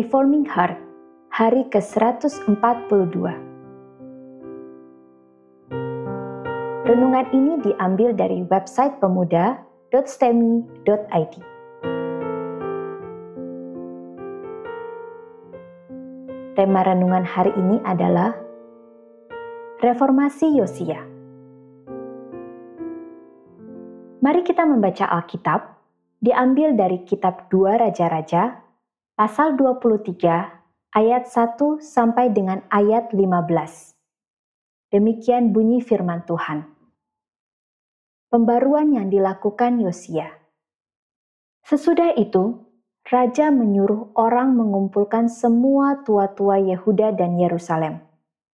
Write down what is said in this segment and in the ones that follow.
Reforming Heart, hari ke-142. Renungan ini diambil dari website pemuda.stemi.id. Tema renungan hari ini adalah Reformasi Yosia. Mari kita membaca Alkitab diambil dari kitab 2 Raja-Raja pasal 23 ayat 1 sampai dengan ayat 15. Demikian bunyi firman Tuhan. Pembaruan yang dilakukan Yosia. Sesudah itu, raja menyuruh orang mengumpulkan semua tua-tua Yehuda dan Yerusalem.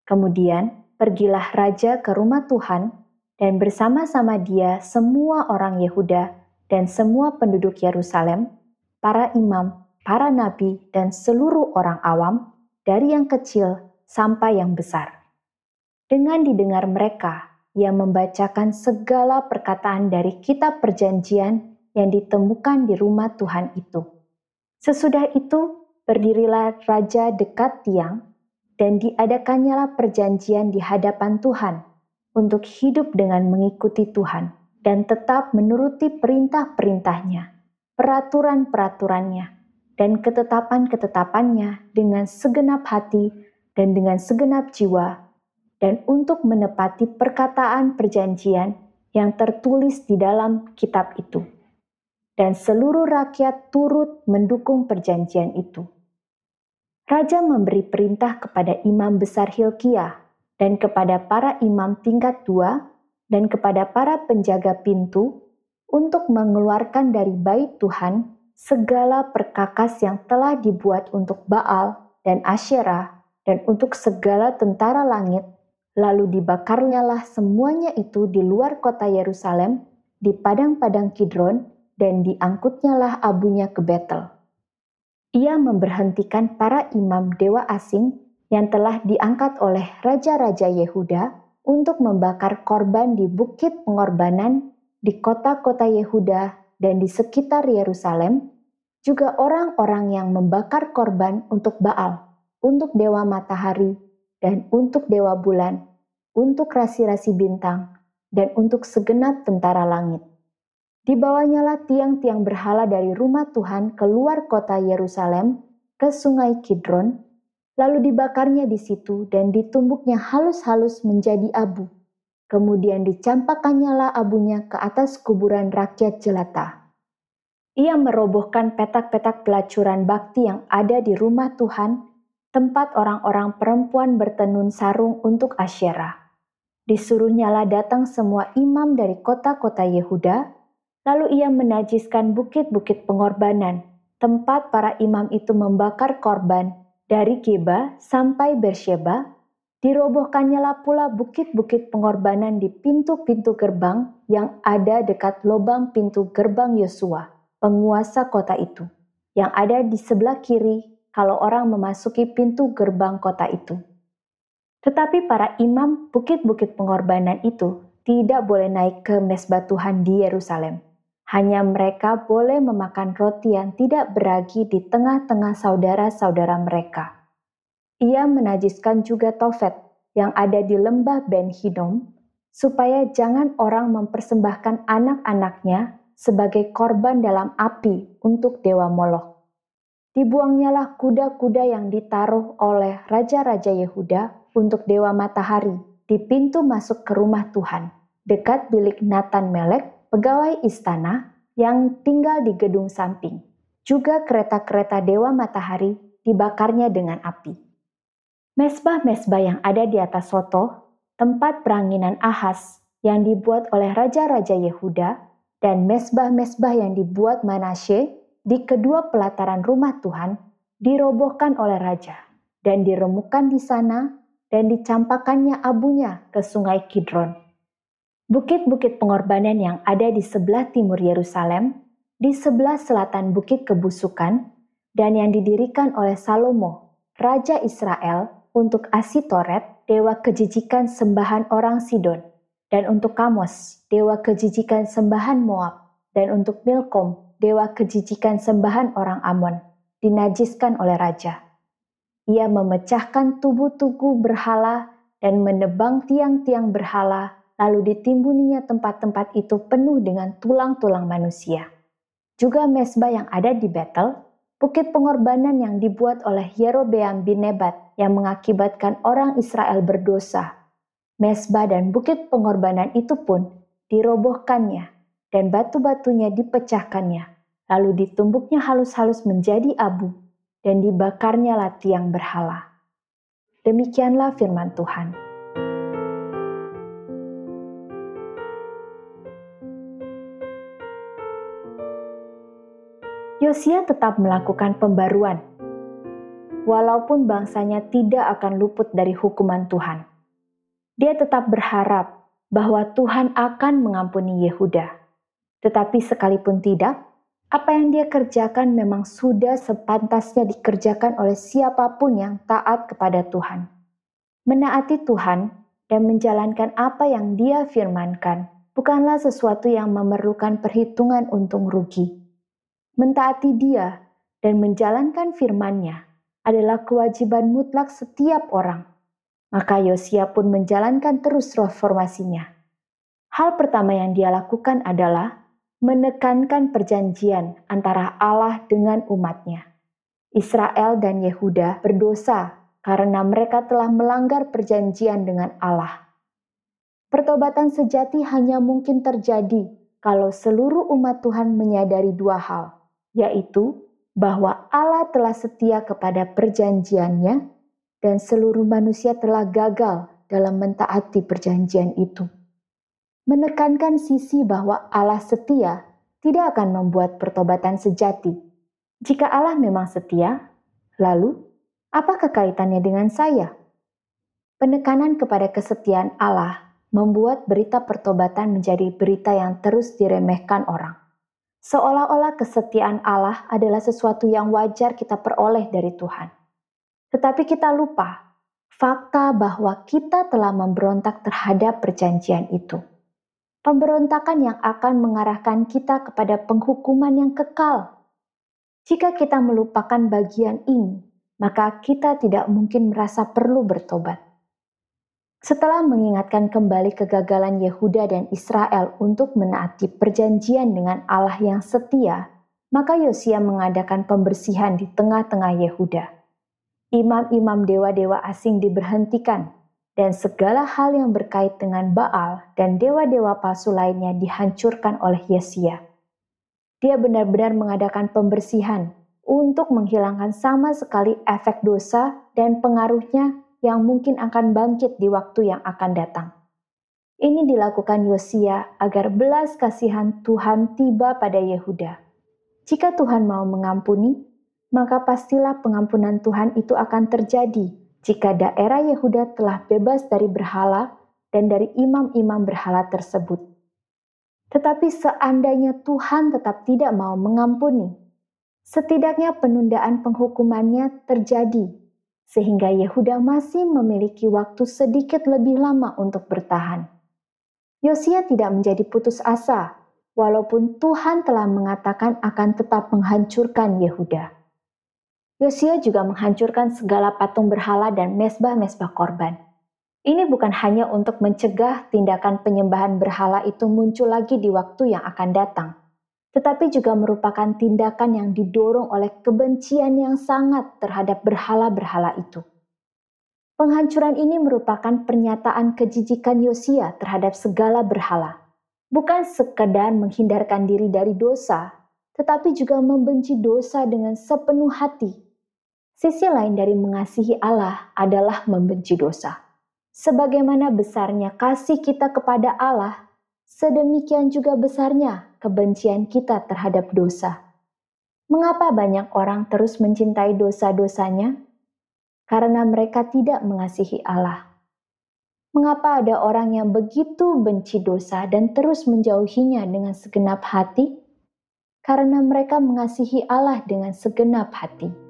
Kemudian, pergilah raja ke rumah Tuhan dan bersama-sama dia semua orang Yehuda dan semua penduduk Yerusalem, para imam, para nabi, dan seluruh orang awam, dari yang kecil sampai yang besar. Dengan didengar mereka, ia membacakan segala perkataan dari kitab perjanjian yang ditemukan di rumah Tuhan itu. Sesudah itu, berdirilah raja dekat tiang, dan diadakannya perjanjian di hadapan Tuhan untuk hidup dengan mengikuti Tuhan dan tetap menuruti perintah-perintahnya, peraturan-peraturannya, dan ketetapan-ketetapannya dengan segenap hati dan dengan segenap jiwa, dan untuk menepati perkataan perjanjian yang tertulis di dalam kitab itu. Dan seluruh rakyat turut mendukung perjanjian itu. Raja memberi perintah kepada imam besar Hilkiah dan kepada para imam tingkat dua dan kepada para penjaga pintu untuk mengeluarkan dari bait Tuhan segala perkakas yang telah dibuat untuk Baal dan Asyerah dan untuk segala tentara langit, lalu dibakarnyalah semuanya itu di luar kota Yerusalem, di padang-padang Kidron, dan diangkutnyalah abunya ke Betel. Ia memberhentikan para imam dewa asing yang telah diangkat oleh raja-raja Yehuda untuk membakar korban di bukit pengorbanan di kota-kota Yehuda dan di sekitar Yerusalem, juga orang-orang yang membakar korban untuk Baal, untuk dewa matahari, dan untuk dewa bulan, untuk rasi-rasi bintang, dan untuk segenap tentara langit. Dibawanyalah tiang-tiang berhala dari rumah Tuhan keluar kota Yerusalem ke sungai Kidron, lalu dibakarnya di situ dan ditumbuknya halus-halus menjadi abu. Kemudian dicampakkannya lah abunya ke atas kuburan rakyat jelata. Ia merobohkan petak-petak pelacuran bakti yang ada di rumah Tuhan, tempat orang-orang perempuan bertenun sarung untuk Asyera. Disuruhnyalah datang semua imam dari kota-kota Yehuda, lalu ia menajiskan bukit-bukit pengorbanan, tempat para imam itu membakar korban dari Geba sampai Bersheba, dirobohkannyalah pula bukit-bukit pengorbanan di pintu-pintu gerbang yang ada dekat lubang pintu gerbang Yosua, penguasa kota itu, yang ada di sebelah kiri kalau orang memasuki pintu gerbang kota itu. Tetapi para imam bukit-bukit pengorbanan itu tidak boleh naik ke mesbah Tuhan di Yerusalem hanya mereka boleh memakan roti yang tidak beragi di tengah-tengah saudara-saudara mereka. Ia menajiskan juga Tofet yang ada di lembah Ben Hinnom, supaya jangan orang mempersembahkan anak-anaknya sebagai korban dalam api untuk dewa Molok. Dibuangnyalah kuda-kuda yang ditaruh oleh raja-raja Yehuda untuk dewa matahari di pintu masuk ke rumah Tuhan, dekat bilik Nathan Melek pegawai istana yang tinggal di gedung samping. Juga kereta-kereta Dewa Matahari dibakarnya dengan api. Mesbah-mesbah yang ada di atas soto, tempat peranginan Ahas yang dibuat oleh raja-raja Yehuda, dan mesbah-mesbah yang dibuat Manasye di kedua pelataran rumah Tuhan dirobohkan oleh raja dan diremukan di sana dan dicampakannya abunya ke sungai Kidron. Bukit-bukit pengorbanan yang ada di sebelah timur Yerusalem, di sebelah selatan Bukit Kebusukan, dan yang didirikan oleh Salomo, Raja Israel, untuk Asitoret, dewa kejijikan sembahan orang Sidon, dan untuk Kamos, dewa kejijikan sembahan Moab, dan untuk Milkom, dewa kejijikan sembahan orang Amon, dinajiskan oleh raja. Ia memecahkan tubuh-tubuh berhala dan menebang tiang-tiang berhala, lalu ditimbuninya tempat-tempat itu penuh dengan tulang-tulang manusia. Juga mesbah yang ada di Betel, bukit pengorbanan yang dibuat oleh Yerobeam bin Nebat yang mengakibatkan orang Israel berdosa. Mesbah dan bukit pengorbanan itu pun dirobohkannya dan batu-batunya dipecahkannya, lalu ditumbuknya halus-halus menjadi abu dan dibakarnya tiang berhala. Demikianlah firman Tuhan. Yosia tetap melakukan pembaruan, walaupun bangsanya tidak akan luput dari hukuman Tuhan. Dia tetap berharap bahwa Tuhan akan mengampuni Yehuda. Tetapi sekalipun tidak, apa yang dia kerjakan memang sudah sepantasnya dikerjakan oleh siapa pun yang taat kepada Tuhan. Menaati Tuhan dan menjalankan apa yang dia firmankan bukanlah sesuatu yang memerlukan perhitungan untung rugi Mentaati dia dan menjalankan firman-Nya adalah kewajiban mutlak setiap orang. Maka Yosia pun menjalankan terus reformasinya. Hal pertama yang dia lakukan adalah menekankan perjanjian antara Allah dengan umatnya. Israel dan Yehuda berdosa karena mereka telah melanggar perjanjian dengan Allah. Pertobatan sejati hanya mungkin terjadi kalau seluruh umat Tuhan menyadari dua hal yaitu bahwa Allah telah setia kepada perjanjiannya dan seluruh manusia telah gagal dalam mentaati perjanjian itu. Menekankan sisi bahwa Allah setia tidak akan membuat pertobatan sejati. Jika Allah memang setia, lalu apa kekaitannya dengan saya? Penekanan kepada kesetiaan Allah membuat berita pertobatan menjadi berita yang terus diremehkan orang seolah-olah kesetiaan Allah adalah sesuatu yang wajar kita peroleh dari Tuhan. Tetapi kita lupa fakta bahwa kita telah memberontak terhadap perjanjian itu. Pemberontakan yang akan mengarahkan kita kepada penghukuman yang kekal. Jika kita melupakan bagian ini, maka kita tidak mungkin merasa perlu bertobat. Setelah mengingatkan kembali kegagalan Yehuda dan Israel untuk menaati perjanjian dengan Allah yang setia, maka Yosia mengadakan pembersihan di tengah-tengah Yehuda. Imam-imam dewa-dewa asing diberhentikan, dan segala hal yang berkait dengan Baal dan dewa-dewa palsu lainnya dihancurkan oleh Yesia. Dia benar-benar mengadakan pembersihan untuk menghilangkan sama sekali efek dosa dan pengaruhnya yang mungkin akan bangkit di waktu yang akan datang. Ini dilakukan Yosia agar belas kasihan Tuhan tiba pada Yehuda. Jika Tuhan mau mengampuni, maka pastilah pengampunan Tuhan itu akan terjadi jika daerah Yehuda telah bebas dari berhala dan dari imam-imam berhala tersebut. Tetapi seandainya Tuhan tetap tidak mau mengampuni, setidaknya penundaan penghukumannya terjadi sehingga Yehuda masih memiliki waktu sedikit lebih lama untuk bertahan. Yosia tidak menjadi putus asa, walaupun Tuhan telah mengatakan akan tetap menghancurkan Yehuda. Yosia juga menghancurkan segala patung berhala dan mesbah-mesbah korban. Ini bukan hanya untuk mencegah tindakan penyembahan berhala itu muncul lagi di waktu yang akan datang, tetapi juga merupakan tindakan yang didorong oleh kebencian yang sangat terhadap berhala-berhala itu. Penghancuran ini merupakan pernyataan kejijikan Yosia terhadap segala berhala, bukan sekedar menghindarkan diri dari dosa, tetapi juga membenci dosa dengan sepenuh hati. Sisi lain dari mengasihi Allah adalah membenci dosa. Sebagaimana besarnya kasih kita kepada Allah, sedemikian juga besarnya kebencian kita terhadap dosa. Mengapa banyak orang terus mencintai dosa-dosanya? Karena mereka tidak mengasihi Allah. Mengapa ada orang yang begitu benci dosa dan terus menjauhinya dengan segenap hati? Karena mereka mengasihi Allah dengan segenap hati.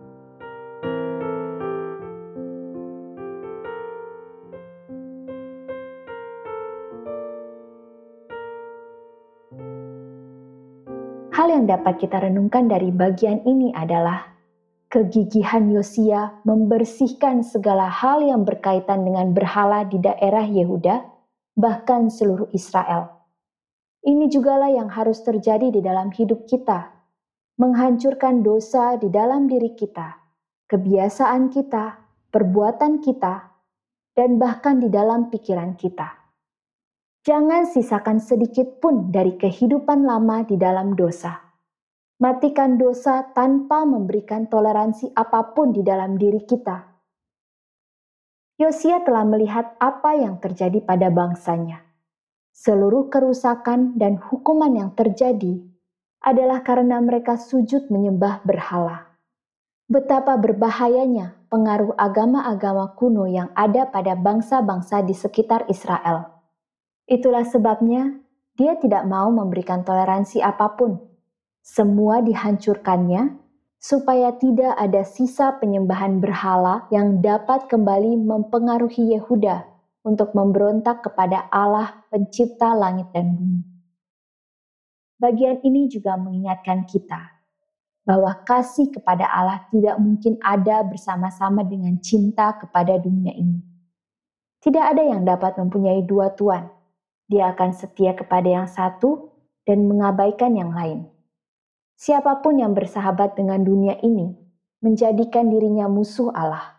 Yang dapat kita renungkan dari bagian ini adalah kegigihan Yosia membersihkan segala hal yang berkaitan dengan berhala di daerah Yehuda, bahkan seluruh Israel. Ini jugalah yang harus terjadi di dalam hidup kita, menghancurkan dosa di dalam diri kita, kebiasaan kita, perbuatan kita, dan bahkan di dalam pikiran kita. Jangan sisakan sedikit pun dari kehidupan lama di dalam dosa matikan dosa tanpa memberikan toleransi apa pun di dalam diri kita. Yosia telah melihat apa yang terjadi pada bangsanya. Seluruh kerusakan dan hukuman yang terjadi adalah karena mereka sujud menyembah berhala. Betapa berbahayanya pengaruh agama-agama kuno yang ada pada bangsa-bangsa di sekitar Israel. Itulah sebabnya dia tidak mau memberikan toleransi apa pun semua dihancurkannya, supaya tidak ada sisa penyembahan berhala yang dapat kembali mempengaruhi Yehuda untuk memberontak kepada Allah Pencipta langit dan bumi. Bagian ini juga mengingatkan kita bahwa kasih kepada Allah tidak mungkin ada bersama-sama dengan cinta kepada dunia ini. Tidak ada yang dapat mempunyai dua tuan. Dia akan setia kepada yang satu dan mengabaikan yang lain. Siapa pun yang bersahabat dengan dunia ini menjadikan dirinya musuh Allah.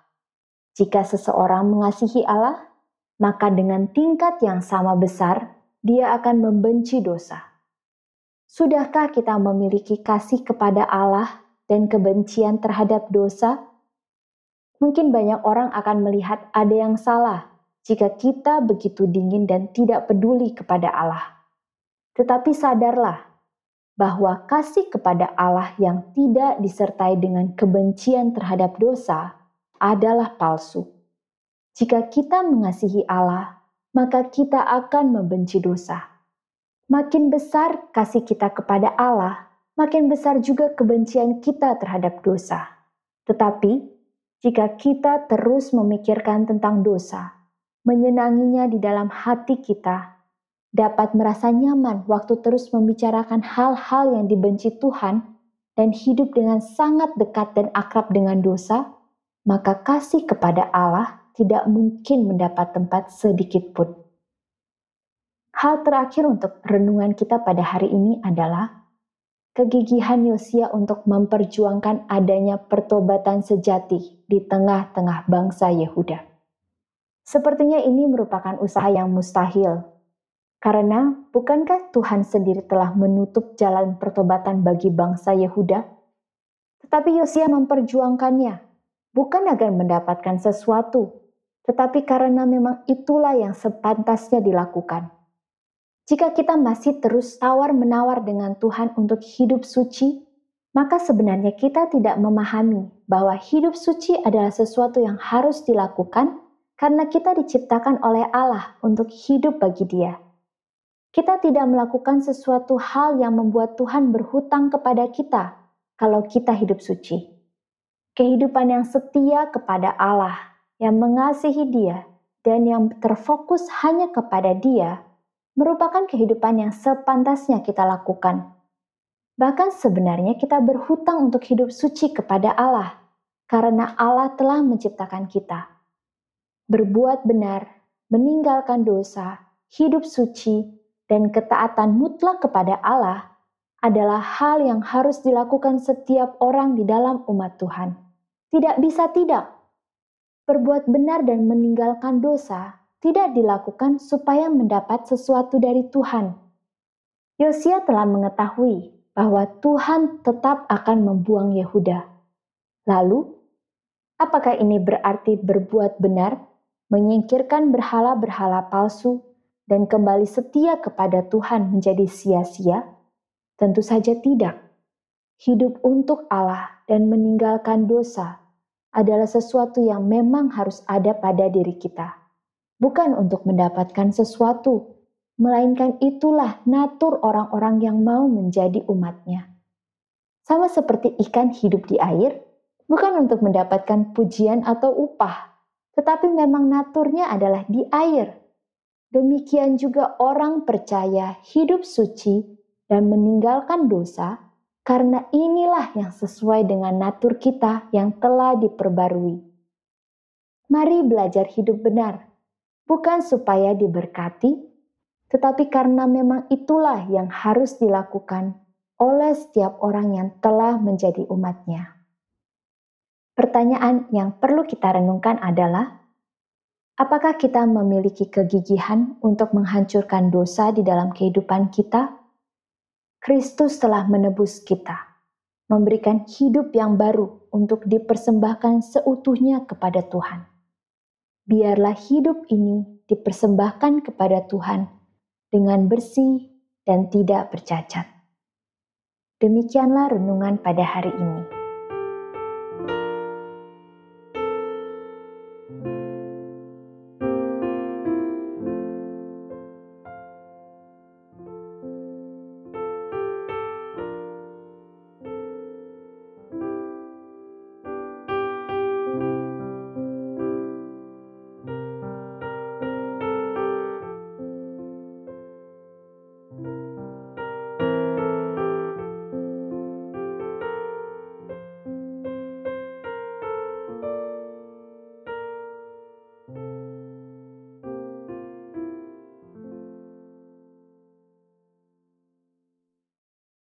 Jika seseorang mengasihi Allah, maka dengan tingkat yang sama besar dia akan membenci dosa. Sudahkah kita memiliki kasih kepada Allah dan kebencian terhadap dosa? Mungkin banyak orang akan melihat ada yang salah jika kita begitu dingin dan tidak peduli kepada Allah. Tetapi sadarlah bahwa kasih kepada Allah yang tidak disertai dengan kebencian terhadap dosa adalah palsu. Jika kita mengasihi Allah, maka kita akan membenci dosa. Makin besar kasih kita kepada Allah, makin besar juga kebencian kita terhadap dosa. Tetapi, jika kita terus memikirkan tentang dosa, menyenanginya di dalam hati kita, dapat merasa nyaman waktu terus membicarakan hal-hal yang dibenci Tuhan dan hidup dengan sangat dekat dan akrab dengan dosa, maka kasih kepada Allah tidak mungkin mendapat tempat sedikit pun. Hal terakhir untuk renungan kita pada hari ini adalah kegigihan Yosia untuk memperjuangkan adanya pertobatan sejati di tengah-tengah bangsa Yehuda. Sepertinya ini merupakan usaha yang mustahil karena bukankah Tuhan sendiri telah menutup jalan pertobatan bagi bangsa Yehuda? Tetapi Yosia memperjuangkannya, bukan agar mendapatkan sesuatu, tetapi karena memang itulah yang sepantasnya dilakukan. Jika kita masih terus tawar-menawar dengan Tuhan untuk hidup suci, maka sebenarnya kita tidak memahami bahwa hidup suci adalah sesuatu yang harus dilakukan karena kita diciptakan oleh Allah untuk hidup bagi Dia kita tidak melakukan sesuatu hal yang membuat Tuhan berhutang kepada kita kalau kita hidup suci. Kehidupan yang setia kepada Allah, yang mengasihi Dia, dan yang terfokus hanya kepada Dia, merupakan kehidupan yang sepantasnya kita lakukan. Bahkan sebenarnya kita berhutang untuk hidup suci kepada Allah, karena Allah telah menciptakan kita. Berbuat benar, meninggalkan dosa, hidup suci, dan ketaatan mutlak kepada Allah adalah hal yang harus dilakukan setiap orang di dalam umat Tuhan. Tidak bisa tidak. Berbuat benar dan meninggalkan dosa tidak dilakukan supaya mendapat sesuatu dari Tuhan. Yosia telah mengetahui bahwa Tuhan tetap akan membuang Yehuda. Lalu, apakah ini berarti berbuat benar, menyingkirkan berhala-berhala palsu, dan kembali setia kepada Tuhan menjadi sia-sia? Tentu saja tidak. Hidup untuk Allah dan meninggalkan dosa adalah sesuatu yang memang harus ada pada diri kita. Bukan untuk mendapatkan sesuatu, melainkan itulah natur orang-orang yang mau menjadi umatnya. Sama seperti ikan hidup di air, bukan untuk mendapatkan pujian atau upah, tetapi memang naturnya adalah di air Demikian juga orang percaya hidup suci dan meninggalkan dosa karena inilah yang sesuai dengan natur kita yang telah diperbarui. Mari belajar hidup benar, bukan supaya diberkati, tetapi karena memang itulah yang harus dilakukan oleh setiap orang yang telah menjadi umatnya. Pertanyaan yang perlu kita renungkan adalah, apakah kita memiliki kegigihan untuk menghancurkan dosa di dalam kehidupan kita? Kristus telah menebus kita, memberikan hidup yang baru untuk dipersembahkan seutuhnya kepada Tuhan. Biarlah hidup ini dipersembahkan kepada Tuhan dengan bersih dan tidak bercacat. Demikianlah renungan pada hari ini.